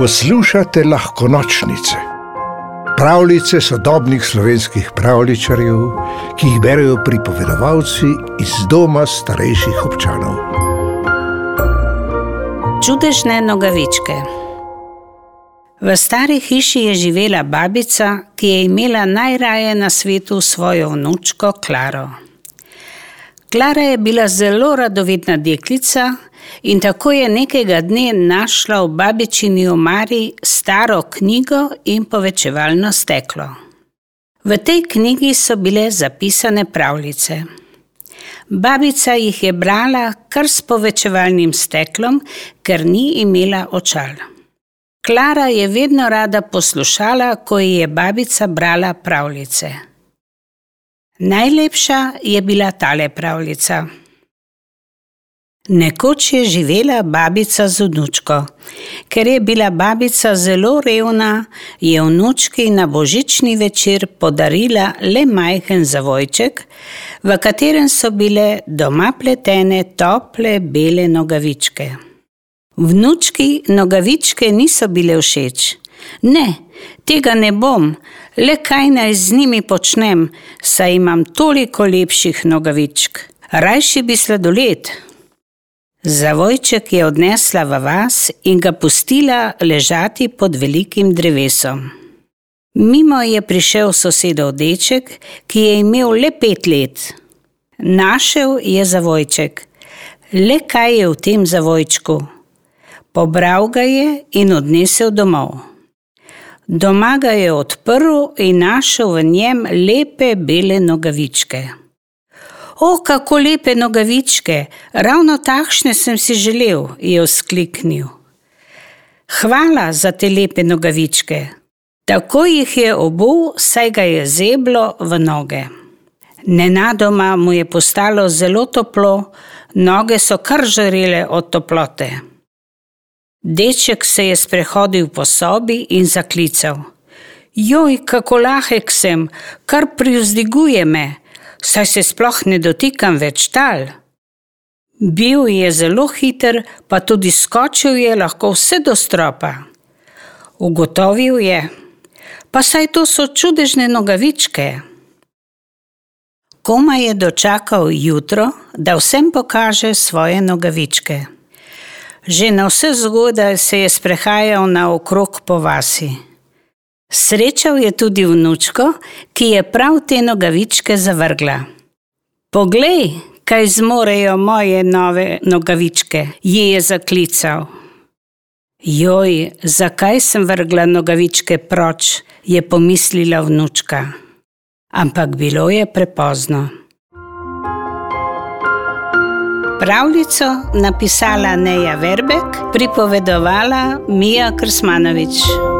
Poslušate lahko nočnice, pravljice sodobnih slovenskih pravličarjev, ki jih berijo pripovedovalci iz doma starejših občanov. Čudežne nogavičke. V stari hiši je živela babica, ki je imela najraje na svetu svojo vnučko Klaro. Klara je bila zelo radovedna deklica in tako je nekega dne našla v babičini omari staro knjigo in povečevalno steklo. V tej knjigi so bile zapisane pravljice. Babica jih je brala kar s povečevalnim steklom, ker ni imela očal. Klara je vedno rada poslušala, ko ji je babica brala pravljice. Najlepša je bila tale pravljica. Nekoč je živela babica z vnučko. Ker je bila babica zelo revna, je vnučki na božični večer podarila le majhen zavojček, v katerem so bile doma pletene tople bele nogavičke. Vnučki nogavičke niso bile všeč. Ne, tega ne bom, le kaj naj z njimi počnem, saj imam toliko lepših nogavičk. Rajši bi sladoled. Zavojček je odnesla v vas in ga pustila ležati pod velikim drevesom. Mimo je prišel sosedov deček, ki je imel le pet let. Našel je zavojček. Le kaj je v tem zavojčku? Pobral ga je in odnesel domov. Doma ga je odprl in našel v njem lepe bele nogavičke. O, kako lepe nogavičke, ravno takšne sem si želel, je vzkliknil. Hvala za te lepe nogavičke. Tako jih je obul, saj ga je zeblo v noge. Nenadoma mu je postalo zelo toplo, noge so kar žarele od toplote. Deček se je sprehodil po sobi in zaklical: Joj, kako lahek sem, kar privzdiguje me, saj se sploh ne dotikam več tal. Bil je zelo hiter, pa tudi skočil je lahko vse do stropa. Ugotovil je, pa saj to so čudežne nogavičke. Koma je dočakal jutro, da vsem pokaže svoje nogavičke. Že na vse zgodaj se je sprehajal naokrog po vasi. Srečal je tudi vnučko, ki je prav te nogavičke zavrgla. Poglej, kaj zmorejo moje nove nogavičke, ji je zaklical. Joj, zakaj sem vrgla nogavičke proč, je pomislila vnučka. Ampak bilo je prepozno. Pravljico napisala Neja Verbek, pripovedovala Mija Krsmanovič.